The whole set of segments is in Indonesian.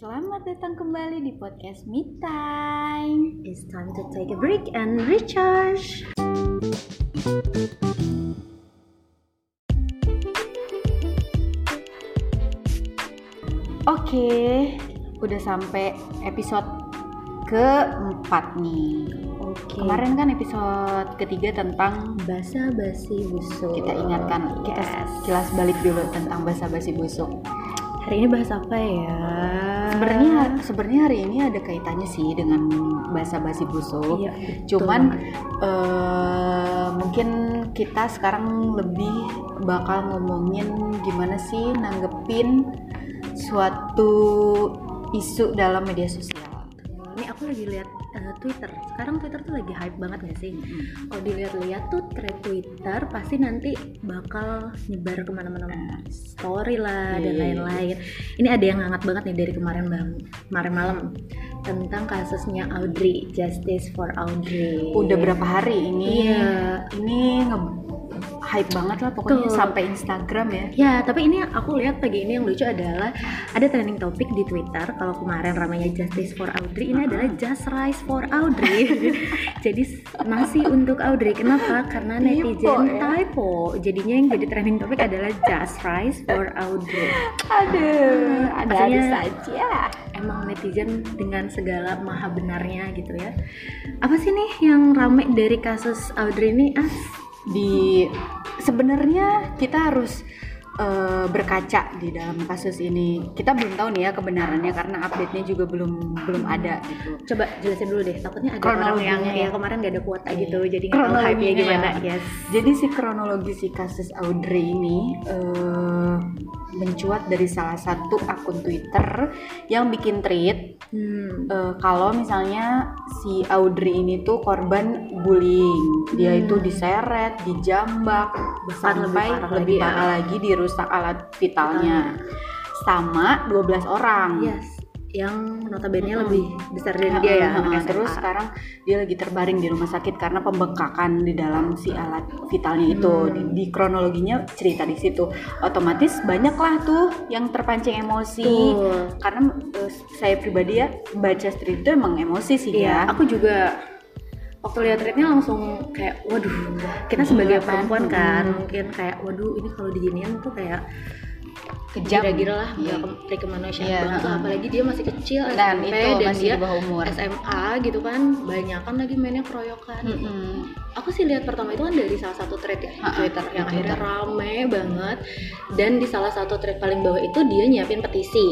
Selamat datang kembali di podcast Me Time. It's time to take a break and recharge. Oke, udah sampai episode keempat nih. Oke. Kemarin kan episode ketiga tentang basa basi busuk. kita ingatkan kita Yes. kilas balik dulu tentang basa-basi busuk. Hari ini bahas apa ya? Sebenarnya sebenarnya hari ini ada kaitannya sih dengan basa-basi busuk. Iya, betul Cuman eh, mungkin kita sekarang lebih bakal ngomongin gimana sih nanggepin suatu isu dalam media sosial. ini aku lagi lihat eh, Twitter. Sekarang Twitter tuh lagi hype banget gak sih? Kalau dilihat-lihat tuh thread Twitter pasti nanti bakal nyebar ke mana-mana story lah dan Iya. lain-lain. Ini ada yang hangat banget nih dari kemarin bang, kemarin malam tentang kasusnya Audrey, Justice for Audrey. Udah berapa hari ini? Iya. Ini nge hype banget lah pokoknya Tuh. sampai Instagram ya. Ya, tapi ini aku lihat pagi ini yang lucu adalah ada trending topik di Twitter. Kalau kemarin ramainya Justice for Audrey, ini adalah Just Rise for Audrey. jadi nasi untuk Audrey. Kenapa? Karena Typo netizen ya. typo. Jadinya yang jadi trending topik adalah Just Rise for Audrey. Aduh, ada Pastinya- saja. Emang netizen dengan segala maha benarnya gitu ya. Apa sih nih yang rame dari kasus Audrey ini? As? Di sebenarnya kita harus eh, berkaca di dalam kasus ini. Kita belum tahu nih ya kebenarannya karena update-nya juga belum belum ada gitu. Coba jelasin dulu deh, takutnya ada orang yang ya ya. kemarin gak ada kuota gitu, jadi nggak tahu hype-nya gimana. ya. Yes. Jadi si kronologi si kasus Audrey ini eh, mencuat dari salah satu akun Twitter yang bikin tweet Hmm. eh, kalau misalnya si Audrey ini tuh korban bullying. Dia Hmm. itu diseret, dijambak, Bahkan lebih sampai parah lebih lagi ya. lagi dirusak alat vitalnya. Sama 12 orang. Yes. Yang notabene Mm-mm. lebih besar dari Heeh, dia ya, SMA. terus sekarang dia lagi terbaring di rumah sakit karena pembengkakan di dalam si alat vitalnya itu Hmm. di, di kronologinya cerita di situ otomatis banyaklah tuh yang terpancing emosi Betul. karena eh, saya pribadi ya baca street itu emang emosi sih Iya, ya aku juga waktu lihat tweetnya langsung kayak waduh kita sebagai Iya kan? perempuan kan mungkin kayak waduh ini kalau diginiin tuh kayak kejam kira-kira lah Iya. nggak ke- dari kemanusiaan Iya, banget lah. apalagi dia masih kecil dan SMP itu dan masih dia di bawah umur SMA gitu kan banyak kan lagi mainnya keroyokan Mm-mm. aku sih lihat pertama itu kan dari salah satu thread ya di Ha-ha, Twitter yang akhirnya Twitter. rame banget dan di salah satu thread paling bawah itu dia nyiapin petisi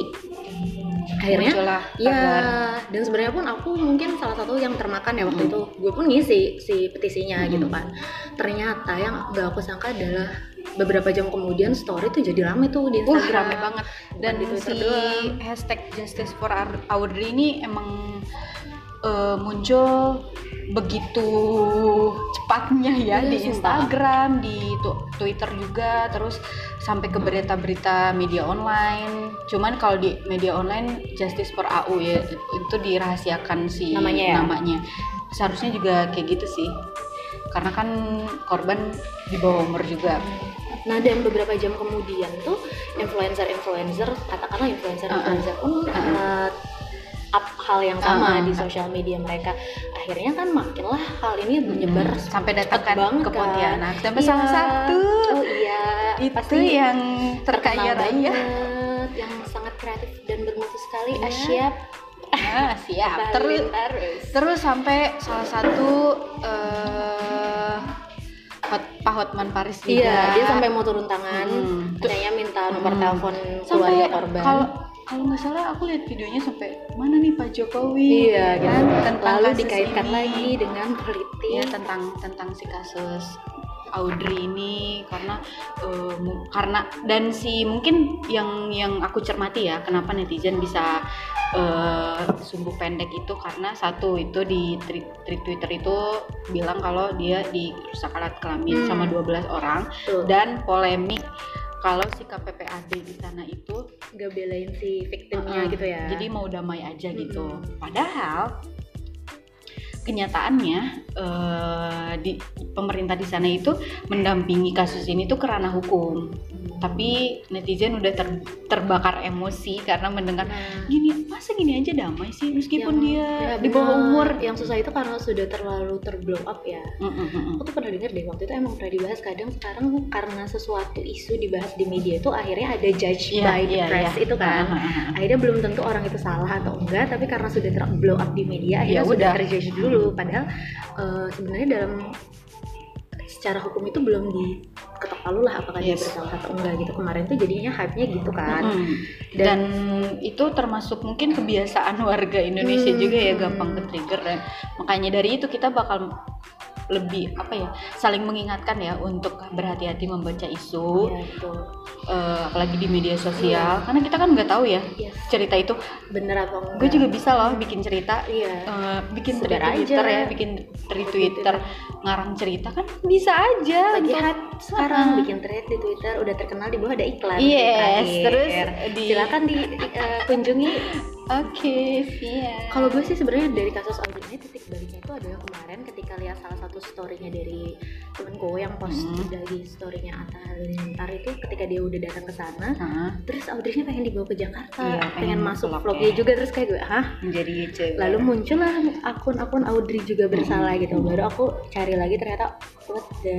akhirnya Muncullah ya kabar. dan sebenarnya pun aku mungkin salah satu yang termakan ya waktu Hmm. itu gue pun ngisi si petisinya Hmm. gitu kan ternyata yang gak aku sangka adalah beberapa jam kemudian story tuh jadi rame tuh di Instagram rame banget dan Bukan di Twitter si doang. hashtag Justice for Audrey ini emang eh, muncul begitu cepatnya ya Iya, di sumpah. Instagram, di tu- Twitter juga, terus sampai ke berita-berita media online. Cuman kalau di media online Justice for AU ya itu dirahasiakan si Namanya ya? namanya. Seharusnya juga kayak gitu sih. Karena kan korban di bawah umur juga. Nah dan beberapa jam kemudian tuh influencer-influencer katakanlah influencer-influencer pun uh, up hal yang sama Uh-uh. di sosial media mereka. Akhirnya kan makinlah hal ini menyebar Hmm, sampai datang kan banget ke kan. Pontianak. Sampai Iya. salah satu Oh iya, itu pasti yang terkaya raya. banget, yang sangat kreatif dan bermutu sekali. Iya. Asyap, Ah, siap. Terus terus. terus sampai salah satu eh Hot- Pak Hotman Paris juga. Iya, dia sampai mau turun tangan, Hmm. katanya minta nomor Hmm. telepon keluarga korban. kalau kalau nggak salah aku lihat videonya sampai mana nih Pak Jokowi Iya, ya kan. tentang Lalu dikaitkan ini. lagi dengan politik. ya tentang tentang si kasus Audrey ini karena mu- karena dan si mungkin yang yang aku cermati ya kenapa netizen bisa eh, sumbu pendek itu karena satu itu di tweet Twitter itu bilang kalau dia dirusak alat kelamin Hmm. sama 12 orang Tuh. dan polemik kalau si KPPAD di sana itu nggak belain si victimnya Uh-uh. gitu ya Jadi mau damai aja gitu. Mm-mm. Padahal kenyataannya eh, di pemerintah di sana itu mendampingi kasus ini tuh kerana hukum. tapi netizen udah ter- terbakar emosi karena mendengar Nah, gini masa gini aja damai sih meskipun yang- dia ya, di bawah umur yang susah itu karena sudah terlalu terblow up ya Mm, mm, mm, mm. aku tuh pernah denger deh waktu itu emang pernah dibahas kadang sekarang karena sesuatu isu dibahas di media itu akhirnya ada judge Iya, by the iya, press iya. itu kan Ah, ah, ah. akhirnya belum tentu orang itu salah atau enggak tapi karena sudah ter blow up di media akhirnya Ya sudah udah. terjudge dulu padahal eh, sebenarnya dalam secara hukum itu belum diketok palu lah apakah dia Yes. bersalah atau enggak gitu kemarin tuh jadinya hype-nya gitu kan Mm. Dan- Dan, itu termasuk mungkin kebiasaan warga Indonesia Hmm, juga ya hmm. gampang ke trigger dan makanya dari itu kita bakal lebih apa ya saling mengingatkan ya untuk berhati-hati membaca isu Iya, betul. eh, apalagi di media sosial. Karena kita kan nggak tahu ya Yes. cerita itu. Bener atau enggak. Gue juga bisa loh bikin cerita iya. eh, bikin Sebar dari aja. Twitter ya bikin dari Twitter. ngarang cerita kan bisa aja untuk- hype sekarang Ah. bikin thread di Twitter udah terkenal di bawah ada iklan. Yes, terus di- silakan di, di- eh, kunjungi. Oke, Via. kalau gue sih sebenarnya dari kasus ini titik baliknya itu adalah kemarin ketika lihat salah satu storynya dari temenku yang post Hmm. dari storynya Atta Halilintar itu ketika dia udah datang ke sana Hah? terus Audrey-nya pengen dibawa ke Jakarta Iya, pengen, pengen masuk vlog vlognya ya. juga terus kayak gue hah menjadi cewek. lalu muncullah akun-akun Audrey juga bersalah gitu baru aku cari lagi ternyata what the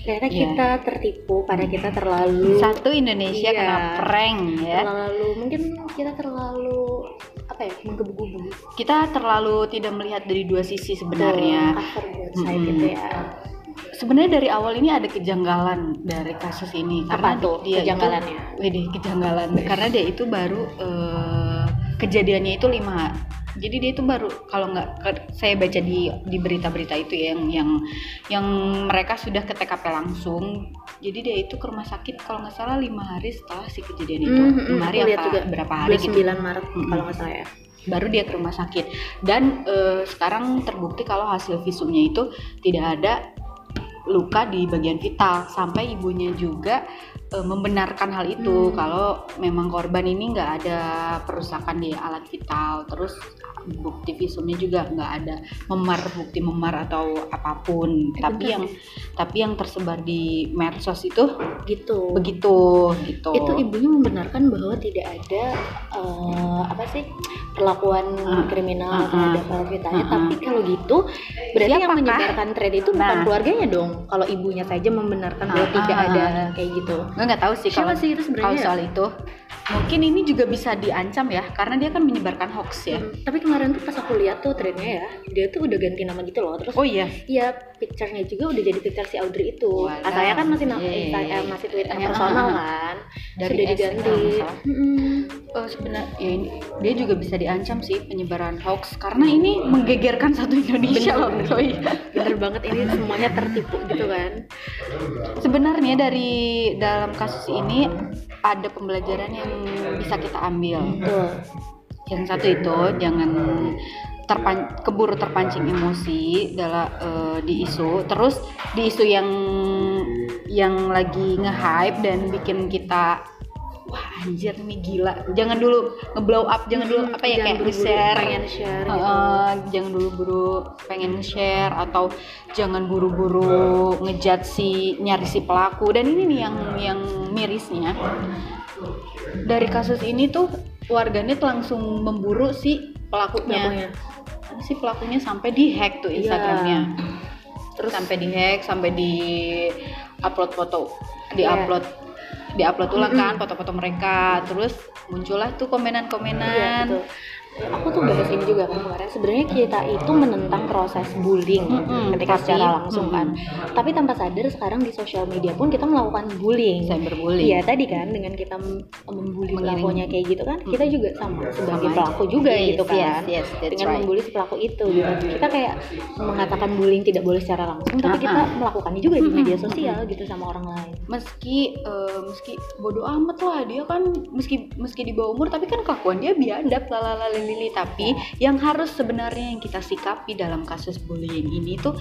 ternyata Iya. kita tertipu pada kita terlalu satu Indonesia Iya. kena prank ya. terlalu mungkin kita terlalu apa ya menggebu-gebu Kita terlalu tidak melihat dari dua sisi sebenarnya. cover buat side Mm-mm. gitu ya Sebenarnya dari awal ini ada kejanggalan dari kasus ini Apa karena tuh dia kejanggalannya? Itu, Widih, kejanggalan. Karena dia itu baru eh, kejadiannya itu lima. Jadi dia itu baru kalau nggak saya baca di di berita-berita itu ya, yang yang yang mereka sudah ke TKP langsung. Jadi dia itu ke rumah sakit kalau nggak salah lima hari setelah si kejadian itu. Hmm, hmm, lima hari apa juga. berapa hari gitu. 29 Maret Mm-mm. kalau nggak salah ya. Baru dia ke rumah sakit. Dan eh, sekarang terbukti kalau hasil visumnya itu tidak ada luka di bagian vital sampai ibunya juga eh, membenarkan hal itu Hmm. kalau memang korban ini nggak ada perusakan di alat vital terus bukti visumnya juga nggak ada memar bukti memar atau apa pun. Eh, tapi yang tapi yang tersebar di medsos itu gitu. begitu gitu. Itu ibunya membenarkan bahwa tidak ada eh, apa sih perlakuan Ah, kriminal ah, terhadap alat vitalnya Ah, ah. tapi kalau gitu berarti yang Siapakah? menyebarkan thread itu bukan Nah. keluarganya dong? Kalau ibunya saja membenarkan bahwa Ah, tidak ah, ada kayak gitu. Gue nggak tahu sih Siapa kalau sih itu sebenarnya? kalau soal itu. Mungkin ini juga bisa diancam ya karena dia kan menyebarkan hoax ya. Hmm, tapi kemarin tuh pas aku lihat tuh threadnya ya dia tuh udah ganti nama gitu loh terus oh iya Iya, picture-nya juga udah jadi picture si Audrey itu. Katanya kan masih na- Yeay. Insta- eh, masih Twitternya Ah, personal kan. Dari Sudah diganti. Mm-mm. Oh, sebenarnya ya ini dia juga bisa diancam sih penyebaran hoax karena ini menggegerkan satu Indonesia loh coy. Bener banget ini semuanya tertipu gitu kan. Sebenarnya dari dalam kasus ini ada pembelajaran yang bisa kita ambil. Betul. Yang satu itu jangan terpan keburu terpancing emosi dalam eh, di isu. Terus di isu yang yang lagi nge-hype dan bikin kita wah anjir nih gila. Jangan dulu nge-blow up jangan dulu apa ya Jangan kayak nge-share. pengen share gitu. Jangan dulu buru pengen nge-share atau jangan buru-buru ngejudge si nyari si pelaku. Dan ini nih yang yang mirisnya dari kasus ini tuh warganet langsung memburu si pelakunya. Si pelakunya sampai di hack tuh Iya. Instagramnya. Terus sampai di hack sampai di upload foto. Di Iya. upload di upload ulang kan foto-foto mereka. Terus muncullah tuh Iya, komenan-komenan betul. Aku tuh bahas ini juga kan kemarin. Sebenarnya kita itu menentang proses bullying Mm-mm, ketika tapi- secara langsung kan. mm-mm. Tapi tanpa sadar sekarang di sosial media pun kita melakukan bullying. cyberbullying Iya tadi kan dengan kita mem- membuli pelakunya kayak gitu kan kita juga sama sebagai Sama pelaku juga Yes, gitu kan yes, yes, dengan right. membuli si pelaku itu gitu kita kayak mengatakan bullying tidak boleh secara langsung tapi kita melakukannya juga di media sosial gitu sama orang lain meski eh, meski bodoh amat lah dia kan meski meski di bawah umur tapi kan kelakuan dia biadab lalala lili tapi yang harus sebenarnya yang kita sikapi dalam kasus bullying ini tuh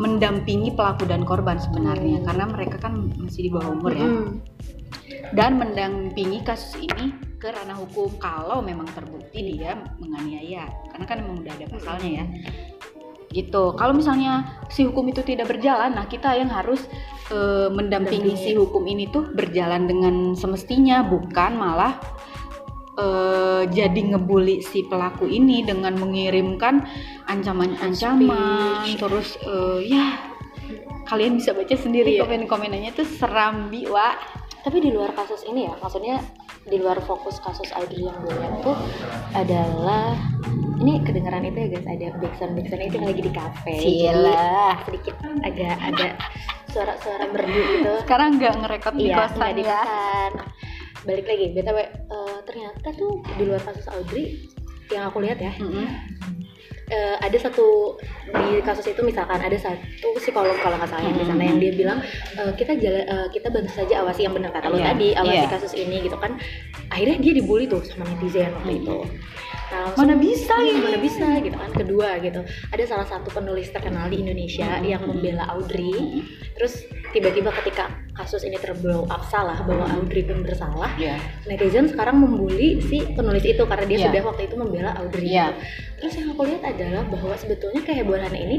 mendampingi pelaku dan korban sebenarnya Hmm. karena mereka kan masih di bawah umur ya. Mm-mm. dan mendampingi kasus ini ke ranah hukum kalau memang terbukti dia menganiaya karena kan memang udah ada pasalnya ya. Gitu. Kalau misalnya si hukum itu tidak berjalan nah kita yang harus eh, mendampingi si hukum ini tuh berjalan dengan semestinya bukan malah eh, jadi ngebully si pelaku ini dengan mengirimkan ancaman-ancaman terus eh, ya kalian bisa baca sendiri Iya. komen-komenannya tuh serambi wa. Tapi di luar kasus ini ya maksudnya di luar fokus kasus Audrey yang gue lihat tuh adalah ini kedengaran itu ya guys ada backsound backsound itu yang lagi di kafe. Cila. jadi sedikit agak ada suara-suara merdu gitu. Sekarang nggak ngerekod di iya kosan nggak di ya kosan balik lagi btw eh, ternyata tuh di luar kasus Audrey yang aku lihat ya Mm-mm. eh, ada satu di kasus itu misalkan ada satu psikolog kalau nggak salah yang di sana yang dia bilang eh, kita jala, eh, kita bantu saja awasi yang benar kata lo Iya, tadi awasi iya. kasus ini gitu kan akhirnya dia dibully tuh sama netizen waktu Hmm. itu langsung- Mana bisa Iya, ini? mana bisa gitu kan kedua gitu ada salah satu penulis terkenal di Indonesia Hmm. yang membela Audrey terus tiba-tiba ketika kasus ini terblow up salah bahwa Audrey pun bersalah Iya. netizen sekarang membuli si penulis itu karena dia Iya. sudah waktu itu membela Audrey Iya. gitu. Terus yang aku lihat adalah bahwa sebetulnya kehebohan ini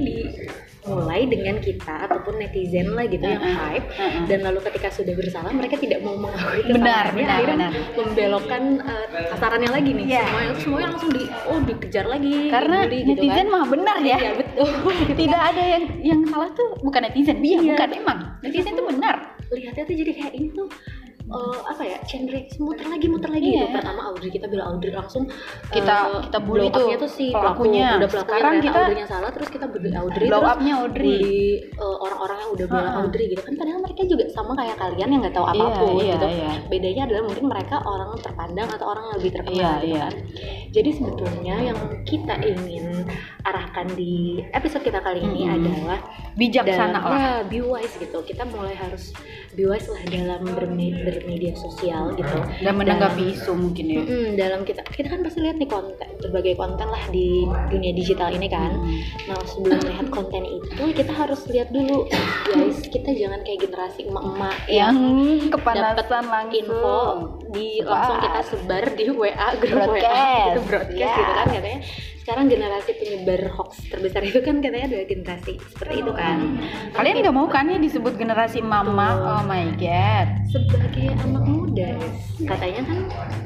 dimulai dengan kita ataupun netizen lah gitu yang hype. Dan lalu ketika sudah bersalah mereka tidak mau mengakui Benar, benar, akhirnya benar. membelokkan uh, kasarannya lagi nih. Iya. semuanya semuanya langsung di oh dikejar lagi karena dibully gitu netizen kan. mah benar ya. Iya betul. Tidak ada yang yang salah tuh bukan netizen. Iya, Iya. bukan emang. Netizen tuh benar. lihatnya tuh jadi kayak ini tuh eh, apa ya reaction muter lagi muter lagi Iya. gitu pertama Audrey kita bilang Audrey langsung Kita- eh, kita bully tuh tuh si pelakunya. pelaku, udah pelakunya Sekarang ternyata kita- Audrey yang salah terus kita bully Audrey blow terus up-nya Audrey bully eh, orang-orang yang udah bela Ha-ha. Audrey gitu kan padahal mereka juga sama kayak kalian yang nggak tahu Iya, apa pun iya, gitu iya. bedanya adalah mungkin mereka orang terpandang atau orang yang lebih terkenal Iya, gitu iya. kan jadi sebetulnya yang kita ingin arahkan di episode kita kali ini Mm-mm. adalah bijaksana dalam- lah ya, be wise gitu kita mulai harus be wise lah dalam berme- bermedia sosial gitu. Dan menanggapi isu mungkin ya. Mm-mm, dalam kita kita kan pasti lihat nih konten berbagai konten lah di dunia digital ini kan. Hmm. nah sebelum melihat konten itu kita harus lihat dulu guys kita jangan kayak generasi emak-emak yang dapat kepanasan langsung. info di langsung kita sebar di WA grup WA Broadcast. itu broadcast. Iya. gitu kan katanya sekarang generasi penyebar hoax terbesar itu kan katanya adalah generasi seperti itu kan. Kalian nggak mau kan ya disebut generasi mama? Oh my god. Sebagai anak muda katanya kan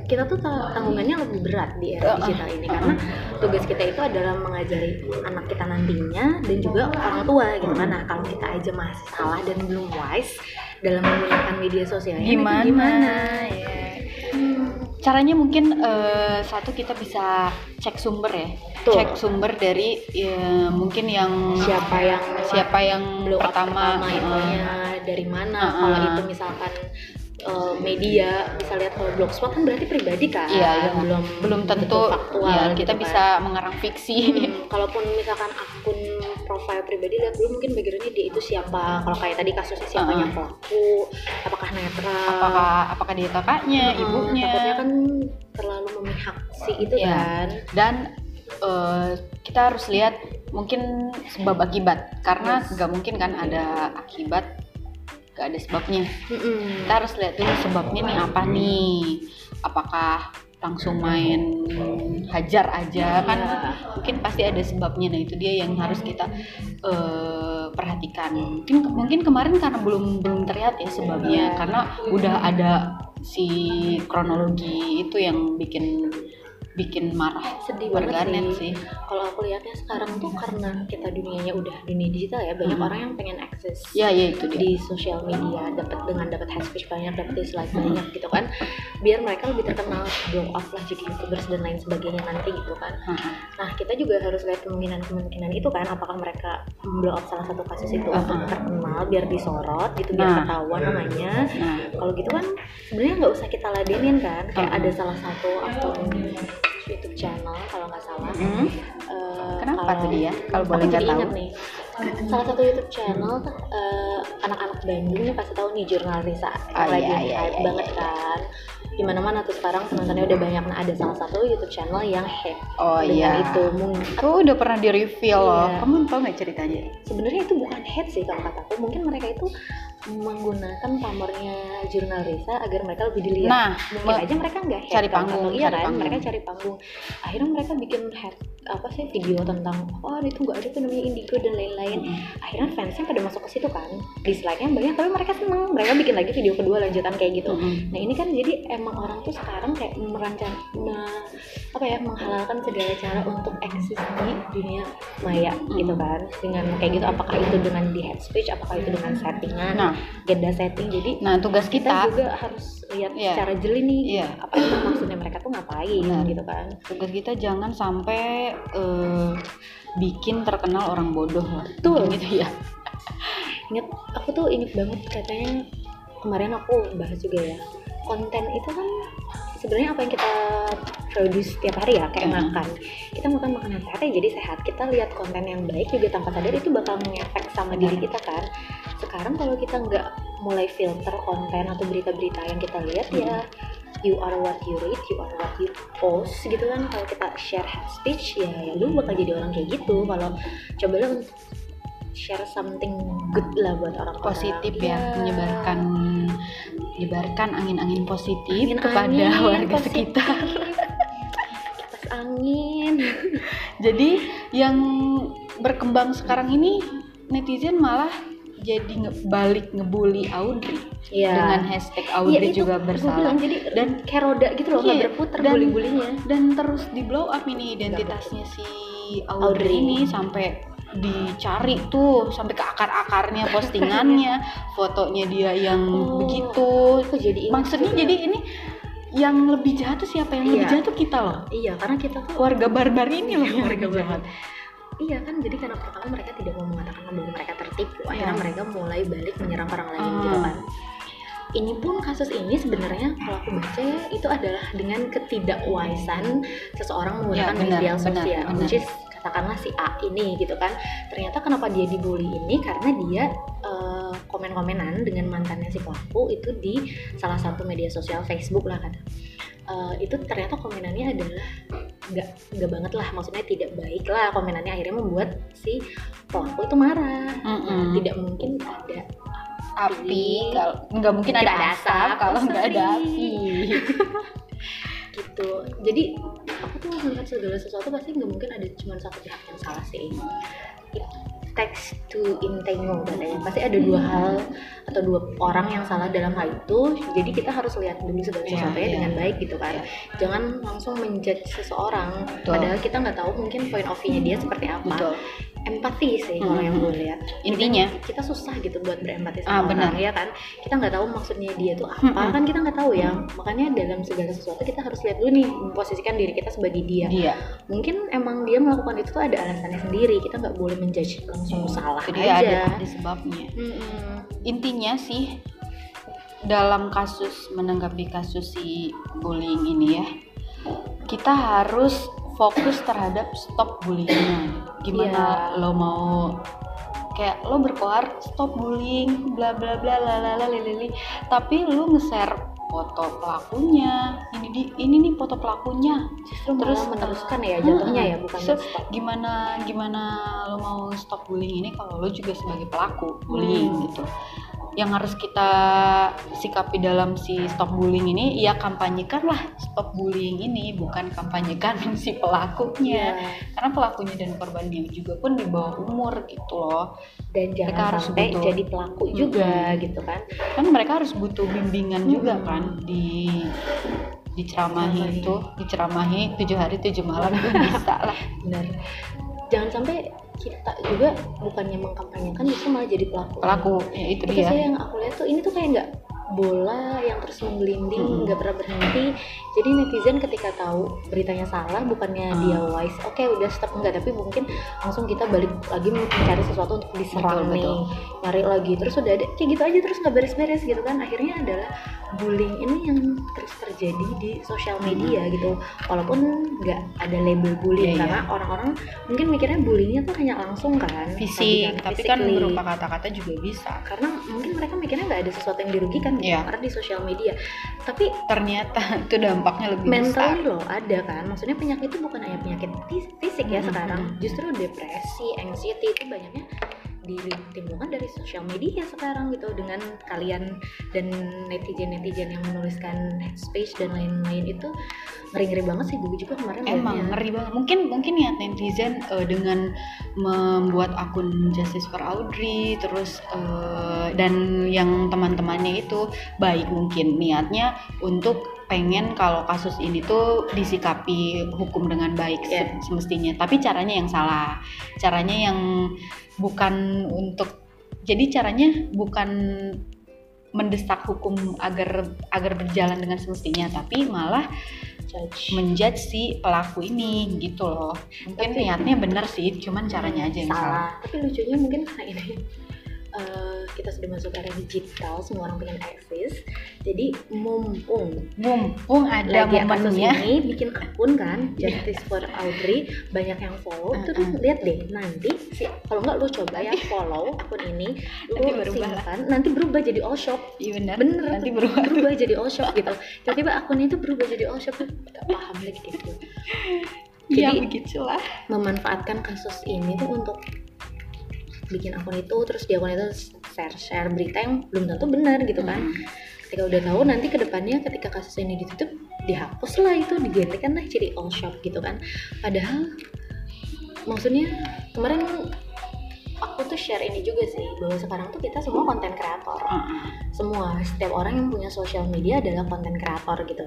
kita tuh ta- tanggungannya lebih berat di era Uh-uh. digital ini. Karena tugas kita itu adalah mengajari anak kita nantinya dan juga orang tua gitu kan. Nah kalau kita aja masih salah dan belum wise dalam menggunakan media sosial gimana, gimana? Ya. Caranya mungkin eh, satu kita bisa cek sumber ya Betul. cek sumber dari ya, mungkin yang siapa yang siapa yang pertama, pertama infonya dari mana Uh-uh. kalau itu misalkan uh, media bisa lihat kalau blogspot kan berarti pribadi kan Iya, yang belum belum tentu faktual ya, gitu kita kan. bisa mengarang fiksi. Hmm, kalaupun misalkan akun profile pribadi lihat dulu mungkin backgroundnya dia itu siapa. Kalau kayak tadi kasusnya siapa Uh-uh. yang pelaku apakah netral? Apakah apakah dia kakaknya Hmm, ibunya? takutnya kan terlalu memihak si itu Iya. kan. Dan eh, kita harus lihat mungkin sebab akibat. Karena Yes. nggak mungkin kan ada akibat nggak ada sebabnya Mm-mm. kita harus lihat dulu sebabnya nih apa nih apakah langsung main hajar aja kan Iya. mungkin pasti ada sebabnya nah itu dia yang harus kita eh, perhatikan mungkin mungkin kemarin karena belum belum terlihat ya sebabnya Iya. karena udah ada si kronologi itu yang bikin bikin marah sedih banget warganet sih. sih Kalau aku lihatnya sekarang tuh karena kita dunianya udah dunia digital ya, banyak Hmm. orang yang pengen akses ya ya itu dia di sosial media, dapat dengan dapat high speech banyak, dapat dislike Hmm. banyak gitu kan. Biar mereka lebih terkenal, blow up lah jadi youtubers dan lain sebagainya nanti gitu kan. Heeh. Nah kita juga harus lihat kemungkinan-kemungkinan itu kan, apakah mereka blow up salah satu kasus itu Uh-uh. untuk terkenal, biar disorot gitu, biar Nah. ketahuan namanya. nah Kalau gitu kan sebenarnya nggak usah kita ladenin kan, kayak ada salah satu akun YouTube channel kalau nggak salah. Hmm? Eh, Kenapa kalau- tuh dia? Kalau boleh nggak tahu. nih salah satu YouTube channel eh, anak-anak Bandung nih pasti tahu nih jurnal Risa Ah, lagi iya, iya, iya, banget iya. kan di mana mana tuh sekarang penontonnya udah banyak nah ada salah satu YouTube channel yang hack oh dengan iya itu mungkin aku udah pernah di reveal loh Iya. kamu tau nggak ceritanya sebenarnya itu bukan hate sih kalau kataku mungkin mereka itu menggunakan pamornya jurnal Risa agar mereka lebih dilihat. Nah, mungkin aja mereka nggak cari panggung, iya cari kan? Panggung. mereka cari panggung. Akhirnya mereka bikin head apa sih video tentang oh itu nggak ada tuh namanya indigo dan lain-lain. Mm. akhirnya fansnya pada masuk ke situ kan. Dislike-nya banyak tapi mereka seneng. Mereka bikin lagi video kedua lanjutan kayak gitu. Mm-mm. nah ini kan jadi emang orang tuh sekarang kayak merancang me- apa ya menghalalkan segala cara untuk eksis di dunia maya gitu kan. Dengan kayak gitu apakah itu dengan di head speech apakah itu dengan settingan? Nah, agenda setting jadi nah tugas kita, kita, juga harus lihat Iya. secara jeli nih Iya. apa emang maksudnya mereka tuh ngapain Benar. gitu kan tugas kita jangan sampai eh, bikin terkenal orang bodoh lah. Mungkin gitu ya. inget aku tuh inget banget katanya kemarin aku bahas juga ya konten itu kan sebenarnya apa yang kita produce tiap hari ya kayak Hmm. makan kita makan makanan sehat ya jadi sehat kita lihat konten yang baik juga tanpa sadar itu bakal mengefek sama Benar. diri kita kan sekarang kalau kita nggak mulai filter konten atau berita-berita yang kita lihat Hmm. ya you are what you read, you are what you post gitu kan kalau kita share hate speech ya, ya lu bakal jadi orang kayak gitu kalau cobalah untuk share something good lah buat orang Positif Iya. ya, menyebarkan menyebarkan angin-angin positif Angin-angin kepada warga positif. sekitar. kipas angin Jadi yang berkembang sekarang ini netizen malah jadi nge- balik ngebully Audrey dengan hashtag Audrey Iya, itu juga bersalah bilang, jadi dan kayak roda gitu loh nggak Iya, berputar dan- bully-bulinya dan terus di blow up ini identitasnya si Audrey, Audrey. ini sampai dicari tuh sampai ke akar-akarnya postingannya fotonya dia yang Oh, begitu jadi maksudnya juga. jadi ini yang lebih jahat tuh siapa yang lebih Iya. jahat tuh kita loh iya karena kita tuh warga barbar ini loh yang Warga lebih barbar. Iya kan, jadi karena pertama mereka tidak mau mengatakan bahwa mereka tertipu, akhirnya Iya. mereka mulai balik menyerang orang lain Ah. gitu kan. Ini pun kasus ini sebenarnya kalau aku baca ya, itu adalah dengan ketidakwisan seseorang menggunakan Ya, benar, media sosial, benar. which is katakanlah si A ini gitu kan. Ternyata kenapa dia dibully ini karena dia eh, komen-komenan dengan mantannya si pelaku itu di salah satu media sosial Facebook lah kata. Eh, itu ternyata komenannya adalah nggak nggak banget lah. Maksudnya tidak baik lah komenannya. Akhirnya membuat si pelaku itu marah. Mm-mm. tidak mungkin ada api. kalau nggak mungkin ada ada asap asap, kalau nggak ada api. Gitu. Jadi aku tuh melihat segala sesuatu pasti nggak mungkin ada cuma satu pihak yang salah sih takes to intengo katanya pasti ada dua hal atau dua orang yang salah dalam hal itu jadi kita harus lihat dulu segala sesuatunya iya. dengan baik gitu kan Iya. jangan langsung menjudge seseorang Betul. padahal kita nggak tahu mungkin point of view-nya dia seperti apa betul empati sih kalau yang gue lihat. Intinya. kita, kita susah gitu buat berempati Ah, sama benar. orang ya kan? Kita nggak tahu maksudnya dia tuh apa. Mhm. kan kita nggak tahu ya. Makanya dalam segala sesuatu kita harus lihat dulu nih memposisikan diri kita sebagai dia. Dia. Mungkin emang dia melakukan itu tuh ada alasannya sendiri. Kita nggak boleh menjudge langsung salah jadi aja. ada, ada sebabnya Mm-mm. intinya sih dalam kasus menanggapi kasus si bullying ini ya kita harus fokus terhadap stop bullyingnya. Gimana Iya. lo mau kayak lo berkoar stop bullying bla bla bla lalala lili tapi lo nge-share foto pelakunya. Ini di ini nih foto pelakunya. Justru Terus, meneruskan ya uh, jatuhnya uh, ya bukan so, gimana gimana lo mau stop bullying ini kalau lo juga sebagai pelaku bullying Hmm. gitu yang harus kita sikapi dalam si stop bullying ini ya kampanyekan lah stop bullying ini bukan kampanyekan si pelakunya Iya. karena pelakunya dan korbannya juga pun di bawah umur gitu loh dan Mereka jangan harus sampai butuh. jadi pelaku juga gitu kan kan mereka harus butuh bimbingan juga Hmm. kan di diceramahi Diceramahi. itu diceramahi tujuh hari tujuh malam itu bisa lah benar jangan sampai kita juga bukannya mengkampanyekan justru malah jadi pelaku. Pelaku ya itu itu dia. sih yang aku lihat tuh ini tuh kayak nggak bola yang terus menggelinding Mm-mm. nggak pernah berhenti jadi netizen ketika tahu beritanya salah bukannya Hmm. dia wise oke udah stop enggak tapi mungkin langsung kita balik lagi mencari sesuatu untuk diserang Betul, nih betul. nyari lagi terus udah ada kayak gitu aja terus nggak beres-beres gitu kan akhirnya adalah bullying ini yang terus terjadi di sosial media gitu walaupun nggak ada label bullying Iya, iya. karena orang-orang mungkin mikirnya bullyingnya tuh hanya langsung kan fisik tapi kan berupa kata-kata juga bisa karena mungkin mereka mikirnya nggak ada sesuatu yang dirugikan gitu, Iya. karena di sosial media tapi ternyata itu dampaknya lebih besar mentally loh ada kan maksudnya penyakit itu bukan hanya penyakit fis- fisik ya Mhm. sekarang justru depresi anxiety itu banyaknya ditimbulkan dari sosial media sekarang gitu dengan kalian dan netizen-netizen yang menuliskan hate speech dan lain-lain itu ngeri-ngeri banget sih. Gue juga kemarin emang ngeri banget. Mungkin mungkin ya netizen eh, dengan membuat akun Justice for Audrey terus eh, dan yang teman-temannya itu baik mungkin niatnya untuk pengen kalau kasus ini tuh disikapi hukum dengan baik Iya. semestinya tapi caranya yang salah caranya yang bukan untuk jadi caranya bukan mendesak hukum agar agar berjalan dengan semestinya tapi malah Judge. menjudge si pelaku ini gitu loh mungkin Tapi- niatnya bener sih cuman caranya aja yang salah, salah. Tapi lucunya mungkin karena ini eh, kita sudah masuk era digital, semua orang pengen eksis. Jadi mumpung mumpung ada lagi kasus momennya. ini bikin akun kan Justice for Audrey banyak yang follow. Uh-uh. terus lihat deh nanti si kalau nggak lu coba ya follow akun ini. Lu Nanti berubah simpan nanti berubah jadi all shop iya bener bener. Nanti berubah. Berubah jadi all shop gitu. Tiba-tiba akun itu berubah jadi all shop gak paham lagi gitu. Ya jadi begitulah. memanfaatkan kasus ini tuh untuk bikin akun itu terus di akun itu share share berita yang belum tentu benar gitu kan Hmm. ketika udah tahu nanti ke depannya ketika kasus ini ditutup dihapus lah itu digantikan lah jadi all shop gitu kan padahal maksudnya kemarin aku tuh share ini juga sih bahwa sekarang tuh kita semua konten kreator Uh-uh. semua setiap orang yang punya sosial media adalah konten kreator gitu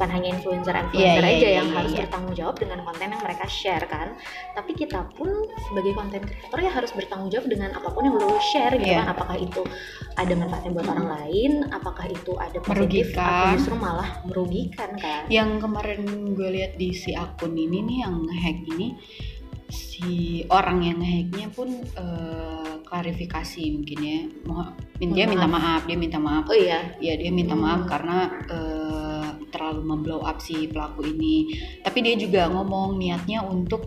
bukan hanya influencer Iya, influencer iya, aja iya, yang iya, harus iya. bertanggung jawab dengan konten yang mereka share kan tapi kita pun sebagai konten kreator ya harus bertanggung jawab dengan apa pun yang lo share gitu Iya. kan apakah itu ada manfaatnya buat orang lain apakah itu ada positif atau Merugikan. justru malah merugikan kan yang kemarin gue lihat di si akun ini nih yang hack ini si orang yang ngehacknya pun eh, klarifikasi mungkin ya dia Mohon minta maaf dia minta maaf oh iya ya dia minta Hmm. maaf karena eh, terlalu memblow up si pelaku ini. Tapi dia juga ngomong niatnya untuk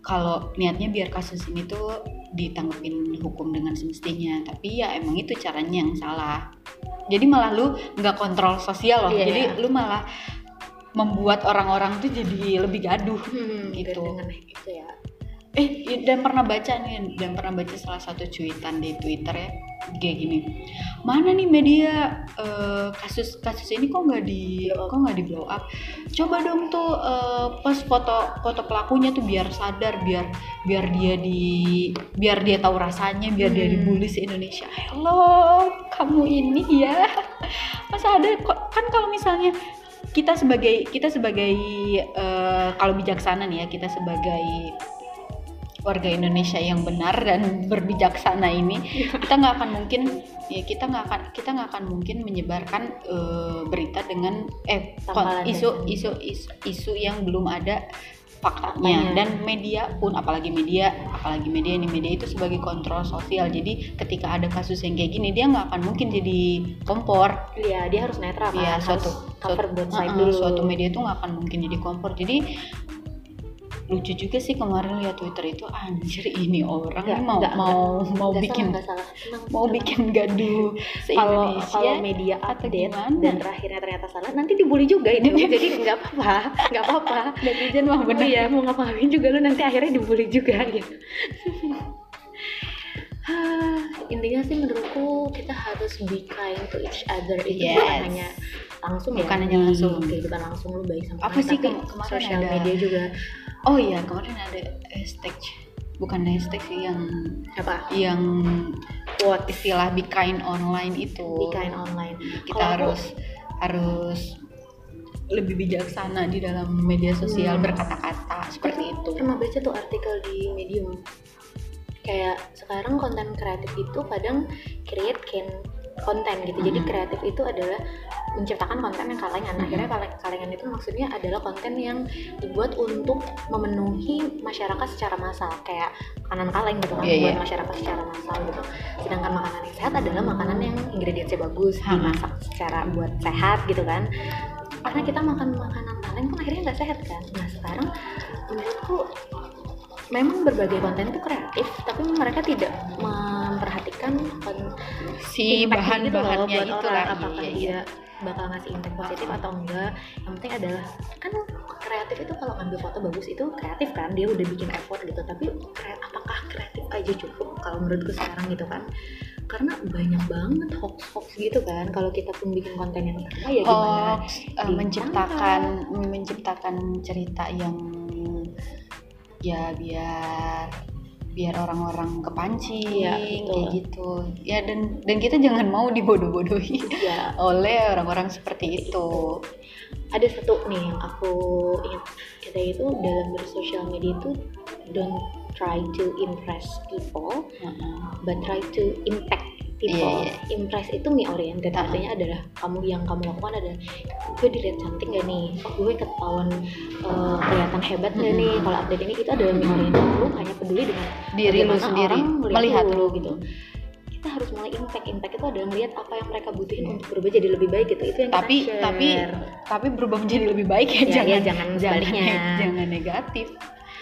kalau niatnya biar kasus ini tuh ditanggepin hukum dengan semestinya. Tapi ya emang itu caranya yang salah. Jadi malah lu nggak kontrol sosial loh. Iya. jadi lu malah membuat orang-orang tuh jadi lebih gaduh hmm, Gitu. dengan itu ya eh dan pernah baca nih dan pernah baca salah satu cuitan di Twitter ya kayak gini. Mana nih media eh, kasus kasus ini kok nggak di kok nggak di blow up? Coba dong tuh eh, post foto foto pelakunya tuh biar sadar biar biar dia di biar dia tahu rasanya biar dia Hmm. dibully se Indonesia halo kamu ini ya. Masa ada kan kalau misalnya kita sebagai kita sebagai eh, kalau bijaksana nih ya kita sebagai warga Indonesia yang benar dan berbijaksana ini kita nggak akan mungkin ya kita nggak akan kita nggak akan mungkin menyebarkan eh, berita dengan eh kon- isu, isu isu isu yang belum ada faktanya. Dan media pun apalagi media apalagi media ini media itu sebagai kontrol sosial. Jadi ketika ada kasus yang kayak gini dia nggak akan mungkin jadi kompor. Iya, dia harus netral kan. Iya, harus suatu- Uh-uh, dulu. suatu media itu nggak akan mungkin jadi kompor. Jadi lucu juga sih kemarin lihat Twitter itu anjir ini orang ini mau nggak, mau mau Nggak bikin salah, salah. Tenang, mau tenang. bikin gaduh se kalau Indonesia kalau media atau update dan terakhirnya ternyata salah nanti dibully juga itu. Jadi nggak apa-apa nggak apa-apa. Netizen mah bener. iya mau ngapain juga lu nanti akhirnya dibully juga gitu. Intinya sih menurutku kita harus be kind to each other itu Yes. bukan hanya langsung Bukan ya hanya langsung. kehidupan langsung lu baik sama Apa sih kem- kemarin sosial ada- media juga. Oh iya kemarin ada hashtag bukan hashtag sih yang apa? yang what istilah be kind online itu. Be kind online. Kita aku- harus harus lebih bijaksana di dalam media sosial Hmm. berkata-kata seperti itu. pernah baca tuh artikel di Medium. Kayak sekarang konten kreatif itu kadang create can konten gitu. Jadi kreatif itu adalah menciptakan konten yang kalengan akhirnya kale- kalengan itu maksudnya adalah konten yang dibuat untuk memenuhi masyarakat secara massal kayak makanan kaleng gitu kan Iya, buat iya. masyarakat secara massal gitu. Sedangkan makanan yang sehat adalah makanan yang ingredientsnya bagus Ha. dimasak secara buat sehat gitu kan. Karena kita makan makanan kaleng pun akhirnya nggak sehat kan. Nah sekarang menurutku memang berbagai konten itu kreatif tapi mereka tidak memperhatikan si gitu bahan-bahannya buat itu orang. apakah ya, dia bakal ngasih impact positif atau enggak? Yang penting adalah kan kreatif itu kalau ngambil foto bagus itu kreatif kan? Dia udah bikin effort gitu. Tapi apakah kreatif aja cukup kalau menurutku sekarang gitu kan? Karena banyak banget hoax hoax gitu kan. Kalau kita pun bikin konten yang sama ya gimana? Hoax eh, menciptakan menciptakan cerita yang ya biar biar orang-orang kepancing Iya, betul. kayak gitu ya dan dan kita jangan mau dibodoh-bodohi ya oleh orang-orang seperti itu ada satu nih yang aku ingat kita itu dalam bersosial media itu don't try to impress people Heeh. but try to impact people. Iya, Impress itu me oriented Ah. artinya adalah kamu yang kamu lakukan adalah gue dilihat cantik gak nih? Oh gue ketahuan eh, kelihatan hebat gak nih? Kalau update ini itu adalah me oriented lu hanya peduli dengan diri lu sendiri orang melihat lu gitu. Kita harus mulai impact. Impact itu adalah melihat apa yang mereka butuhin untuk berubah jadi lebih baik gitu. Itu yang tapi kita share. tapi tapi berubah menjadi lebih baik ya, Ya, jangan ya, jangan sebaliknya. jangan negatif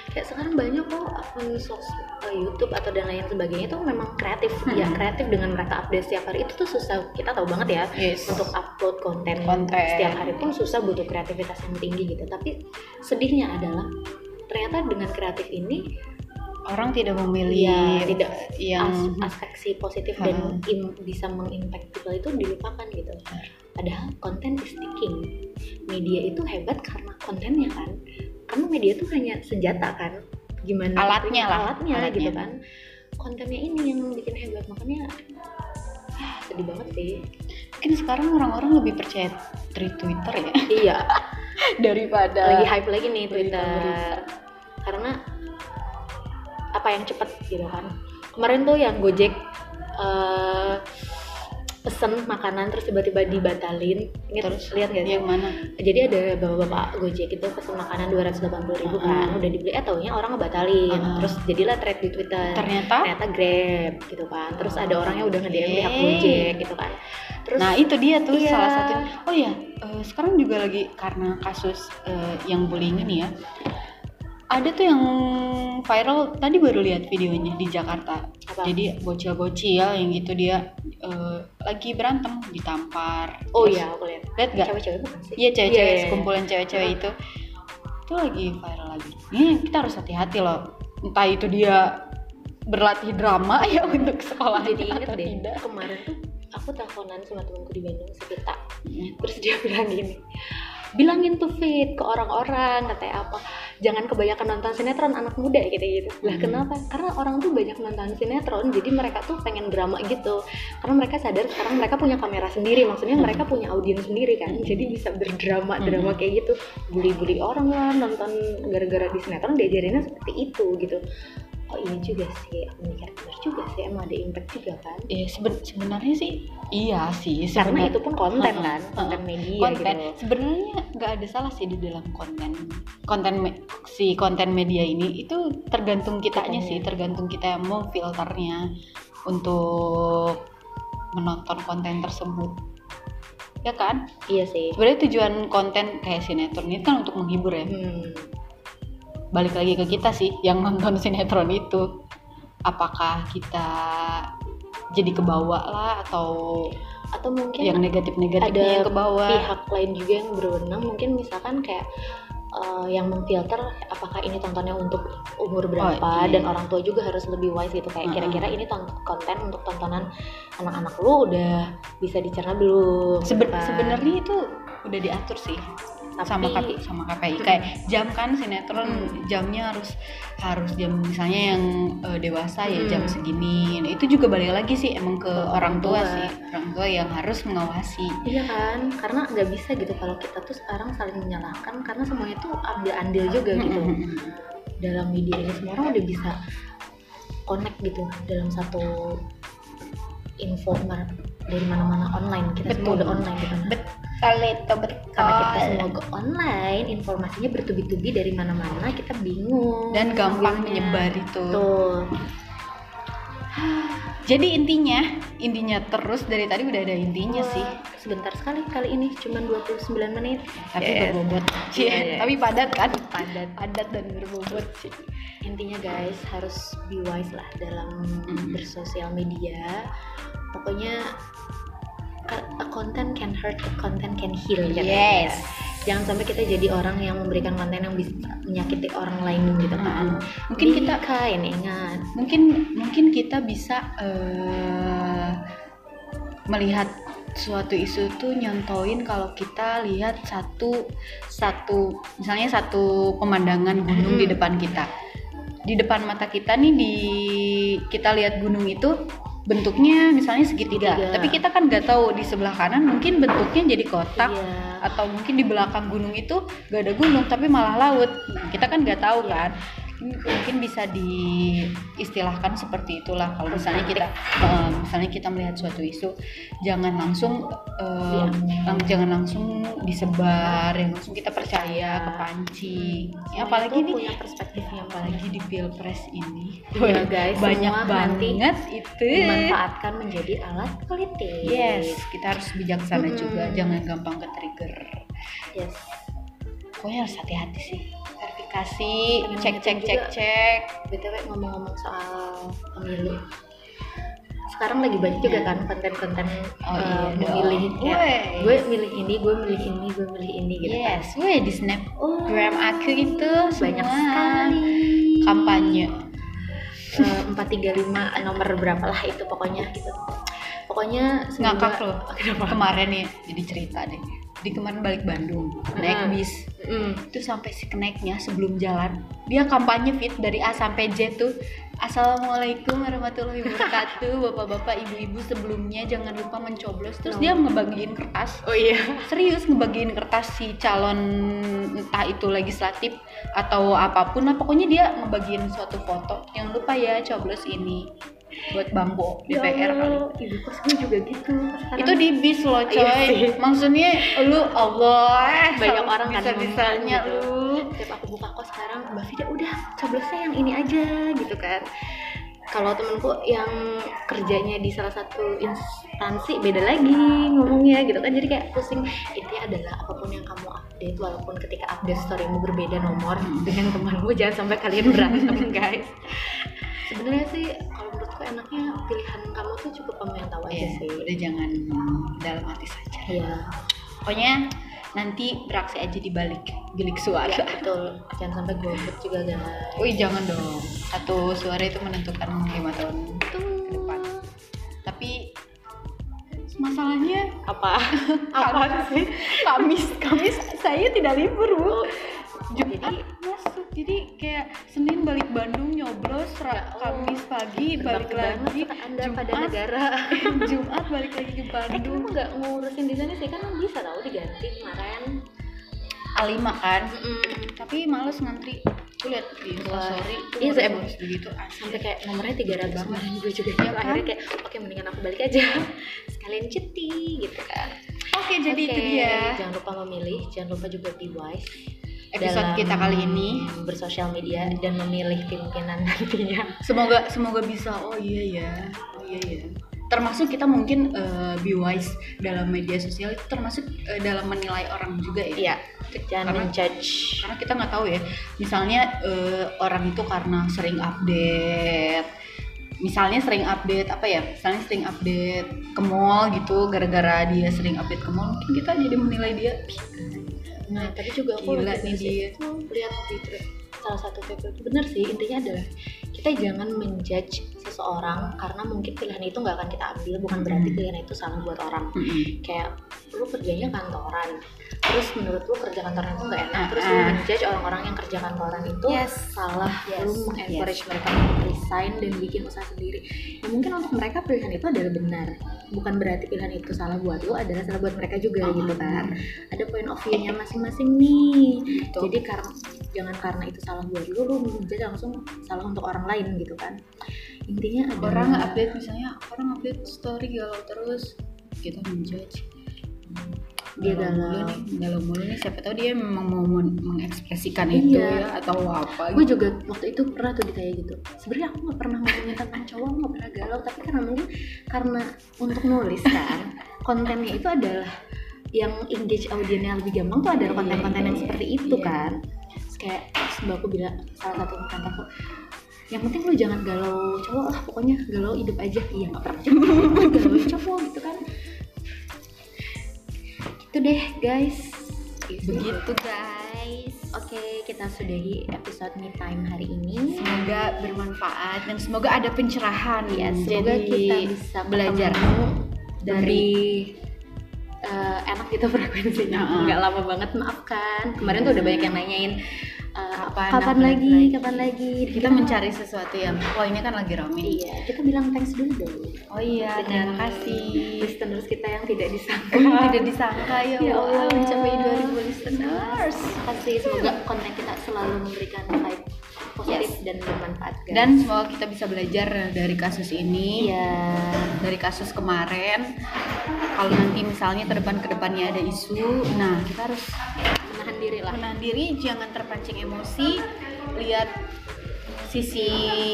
kayak sekarang banyak kok akun sos eh, YouTube atau dan lain sebagainya itu memang kreatif. Ya Hmm. kreatif dengan mereka update setiap hari. Itu tuh susah kita tahu banget ya yes. untuk upload konten, Konten. setiap hari pun susah butuh kreativitas yang tinggi gitu. Tapi sedihnya adalah ternyata dengan kreatif ini orang tidak memilih ya tidak yang as- aspek si positif dan im- bisa mengimpact people itu dilupakan gitu. Padahal konten is king media itu hebat karena kontennya kan karena media itu hanya senjata kan? Gimana Alatnya lah, alatnya, alatnya. gitu kan? Kontennya ini yang bikin hebat makanya ah, sedih banget sih. Mungkin sekarang orang-orang lebih percaya tweet Twitter ya? Iya. Daripada lagi hype lagi nih. Twitter. karena apa yang cepet gitu kan? Kemarin tuh yang Gojek eh, pesen makanan terus tiba-tiba dibatalin ini Terus? lihat gak sih yang mana jadi ada bapak-bapak Gojek itu pesen makanan 280.000 ribu kan Uh-uh. udah dibeli eh taunya orang ngebatalin Uh-uh. terus jadilah thread di Twitter ternyata ternyata Grab gitu kan terus ada orangnya udah nge-DM pihak. Gojek gitu kan terus nah itu dia tuh Iya. salah satu oh ya eh, sekarang juga lagi karena kasus eh, yang bullying ini ya ada tuh yang viral tadi baru lihat videonya di Jakarta apa? jadi bocil-bocil yang gitu dia eh, lagi berantem ditampar oh iya aku lihat lihat gak cewek-cewek bukan sih Iya cewek-cewek, Iya, iya, iya. sekumpulan cewek-cewek itu itu lagi viral lagi. Ini kita harus hati-hati loh. Entah itu dia berlatih drama ya untuk sekolah jadi inget atau deh tidak. kemarin tuh aku teleponan sama temanku di Bandung sekitar Hmm. terus dia bilang gini bilangin tuh fit ke orang-orang katanya apa. Jangan kebanyakan nonton sinetron anak muda gitu gitu. Lah Hmm. kenapa? Karena orang tuh banyak nonton sinetron jadi mereka tuh pengen drama gitu. Karena mereka sadar sekarang mereka punya kamera sendiri maksudnya Hmm. mereka punya audiens sendiri kan. Jadi bisa berdrama drama Hmm. kayak gitu. Bully-bully orang lah nonton gara-gara di sinetron diajarinnya seperti itu gitu oh iya juga sih aku mikir benar juga sih emang ada impact juga kan? Ya seben- sebenarnya sih iya sih. karena sebenar- itu pun konten Heeh, kan konten media konten gitu sebenarnya nggak ada salah sih di dalam konten. Konten si konten media ini itu tergantung kitanya Kitanya. sih tergantung kita yang mau filternya untuk menonton konten tersebut. Ya kan? Iya sih. Sebenarnya tujuan konten kayak sinetron ini kan untuk menghibur ya? Hmm. Balik lagi ke kita sih yang nonton sinetron itu. Apakah kita jadi kebawa lah atau atau mungkin yang negatif-negatifnya ada yang kebawa? pihak lain juga yang berwenang. Mungkin misalkan kayak eh, yang memfilter apakah ini tontonnya untuk umur berapa iya. dan orang tua juga harus lebih wise gitu. Kayak kira-kira ini ton- konten untuk tontonan anak-anak lu udah bisa dicerna belum gitu Seben- kan. sebenarnya itu udah diatur sih sama Tapi- KP, sama KPI kayak jam kan sinetron Hmm. jamnya harus harus jam misalnya yang eh, dewasa ya jam Hmm. segini nah, itu juga balik lagi sih emang ke orang tua, tua. sih orang tua yang harus mengawasi Iya kan, karena nggak bisa gitu kalau kita tuh sekarang saling menyalahkan karena semuanya tuh ambil andil juga gitu dalam media ini semua orang udah bisa connect gitu dalam satu info mar- dari mana-mana online kita semua Betul. udah online gitu nah. betul itu betul karena kita semua ke online informasinya bertubi-tubi dari mana-mana kita bingung dan gampang menyebar itu Betul. Jadi intinya, intinya terus dari tadi udah ada intinya Wah, sih. sebentar sekali kali ini cuma 29 menit Tapi Yes. berbobot. Iya, iya. Tapi padat kan? padat Padat dan berbobot sih. intinya guys harus be wise lah dalam Mm. bersosial media pokoknya a content can hurt a content can heal. Yes. jangan sampai kita jadi orang yang memberikan konten yang bisa menyakiti orang lain gitu kan Mungkin Be kita kind ingat mungkin mungkin kita bisa eh, melihat suatu isu tuh nyontoin kalau kita lihat satu satu misalnya satu pemandangan gunung Hmm. di depan kita di depan mata kita nih di kita lihat gunung itu bentuknya misalnya segitiga Segitiga. tapi kita kan nggak tahu di sebelah kanan mungkin bentuknya jadi kotak Iya. atau mungkin di belakang gunung itu gak ada gunung tapi malah laut nah kita kan nggak tahu kan mungkin bisa diistilahkan seperti itulah. Kalau misalnya kita eh, misalnya kita melihat suatu isu jangan langsung eh, Iya. lang- jangan langsung disebar yang langsung kita percaya kepancing ya, apalagi nih punya perspektifnya apalagi di pilpres ini. Iya, guys, banyak banget itu. dimanfaatkan menjadi alat politik. Yes kita harus bijaksana Mm-mm. juga jangan gampang ke trigger. Yes. Pokoknya harus hati-hati sih Pengen cek cek cek cek. Btw ngomong-ngomong soal pemilu. Sekarang lagi banyak juga kan konten-konten Oh, eh, iya memilih. kayak Wey. gue milih ini gue milih ini gue milih ini gitu kan. Yes. Weh di snapgram aku itu banyak semua sekali. kampanye. Empat tiga lima nomor berapa lah itu pokoknya gitu. Pokoknya ngakak loh. Kemarin nih jadi cerita deh di kemarin balik Bandung naik Hmm. bis. Mm. itu sampai si kenaiknya sebelum jalan dia kampanye fit dari A sampai Z tuh. Assalamualaikum warahmatullahi wabarakatuh. Bapak-bapak ibu-ibu sebelumnya jangan lupa mencoblos. Terus No. dia ngebagiin kertas. Oh iya. Serius ngebagiin kertas si calon entah itu legislatif atau apa pun lah. Pokoknya dia ngebagiin suatu foto. Jangan lupa ya coblos ini buat bambu DPR ya kali Allah, ibu kos gue juga gitu. Sekarang itu di bis loh coy. Iya sih. maksudnya lu Allah Banyak orang kan bisa bisanya gitu. lu. tiap aku buka kos sekarang mbak Vida udah coblosnya yang ini aja gitu kan kalau temenku yang kerjanya di salah satu instansi beda lagi ngomongnya gitu kan. Jadi kayak pusing. Intinya adalah apa pun yang kamu update walaupun ketika update storymu berbeda nomor dengan temanmu jangan sampai kalian berantem guys. Sebenarnya sih kalau menurutku enaknya pilihan kamu tuh cukup kamu yang tahu aja Iya, sih. udah jangan dalam hati saja. Iya. Pokoknya nanti beraksi aja di balik bilik suara. Ya, betul. Jangan sampai golput juga guys. Wih jangan dong. Satu suara itu menentukan lima tahun ke depan. Tapi masalahnya apa apa sih? Kamis Kamis saya tidak libur bu. Oh, Jumat jadi- masuk jadi kayak Senin balik Bandung nyoblos Ya Allah. Kamis pagi balik lagi anda pada Jumat. negara. Jumat balik lagi ke eh Bandung. kamu nggak ngurusin di sana sih? Kan bisa tahu diganti kemarin. A5 kan? Mm-mm. tapi males ngantri. Aku lihat di Wah. story tuh Iya, saya- harus begitu sampai kayak nomornya 300 kemarin gue juga. Iya gitu. kan? akhirnya kayak oke mendingan aku balik aja. Sekalian cuti gitu kan. Oke jadi itu Oke, dia. jangan lupa memilih jangan lupa juga be wise episode dalam kita kali ini. bersosial media dan memilih pimpinan nantinya. Semoga semoga bisa. Oh iya ya oh iya ya termasuk kita mungkin eh, be wise dalam media sosial itu termasuk eh, dalam menilai orang juga ya. Iya. Jangan Karena- menjudge. karena kita nggak tahu ya. Misalnya eh, orang itu karena sering update. Misalnya sering update apa ya? Misalnya sering update ke mall gitu gara-gara dia sering update ke mall mungkin kita jadi menilai dia Nah, tadi juga aku Gila nih dia. aku lihat di salah satu thread itu bener sih intinya adalah kita jangan menjudge seseorang karena mungkin pilihan itu nggak akan kita ambil bukan berarti Hmm. pilihan itu salah buat orang Mm-mm. kayak lu kerjanya kantoran terus menurut lu kerja kantoran itu nggak enak terus lu Ah, ah. menjudge orang-orang yang kerja kantoran itu Yes. salah Yes. lu mengencourage mereka untuk resign dan bikin usaha sendiri ya mungkin untuk mereka pilihan itu adalah benar bukan berarti pilihan itu salah buat lu adalah salah buat mereka juga Ah, gitu kan ada point of view-nya masing-masing nih. Jadi karena jangan karena itu salah buat lu lu menjudge langsung salah untuk orang lain gitu kan. Intinya adalah orang update misalnya orang update story galau terus kita menjudge dia galau mulu galau mulu nih siapa tahu dia memang mau men- mengekspresikan Iya. itu ya atau apa gue gitu. juga waktu itu pernah tuh ditanya gitu sebenarnya aku nggak pernah ngomongin tentang cowok nggak pernah galau tapi karena mungkin karena untuk nulis kan kontennya itu adalah yang engage audiensnya lebih gampang tuh adalah Iya, konten-konten yang iya, seperti itu iya. kan terus kayak mbak aku bilang salah satu konten aku yang penting lu jangan galau cowok lah pokoknya galau hidup aja iya nggak pernah galau cowok gitu kan gitu deh guys Gitu. begitu guys Oke, kita sudahi episode Me Time hari ini. semoga bermanfaat dan semoga ada pencerahan Ya, semoga Jadi, kita bisa belajar dari eh, enak gitu frekuensinya. Nggak lama banget, maafkan. Kemarin tuh udah banyak yang nanyain eh, Kapan lagi, lagi? kapan lagi. kita mencari sesuatu yang wah ini kan lagi rame Iya, kita bilang thanks dulu dong. oh iya terima kasih listeners kita yang tidak disangka. tidak disangka ya, Ya Allah Allah. mencapai 2000 listeners Terima kasih. Semoga konten kita selalu memberikan vibe positif Yes. dan bermanfaat. guys. dan semoga kita bisa belajar dari kasus ini Iya. dari kasus kemarin kalau nanti misalnya ke depan ke depannya ada isu nah kita harus menahan diri lah. menahan diri jangan terpancing emosi lihat sisi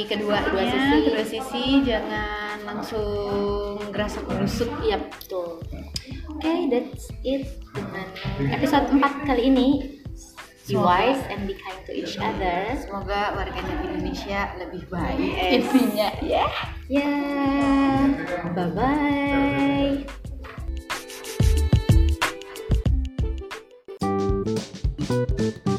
Kedua sisi. kedua sisi jangan langsung gerasa busuk Iya betul. Oke, that's it dengan episode 4 kali ini. Be wise and be kind to each other. semoga warganet Indonesia lebih baik intinya ya Ya, bye bye. Thank you.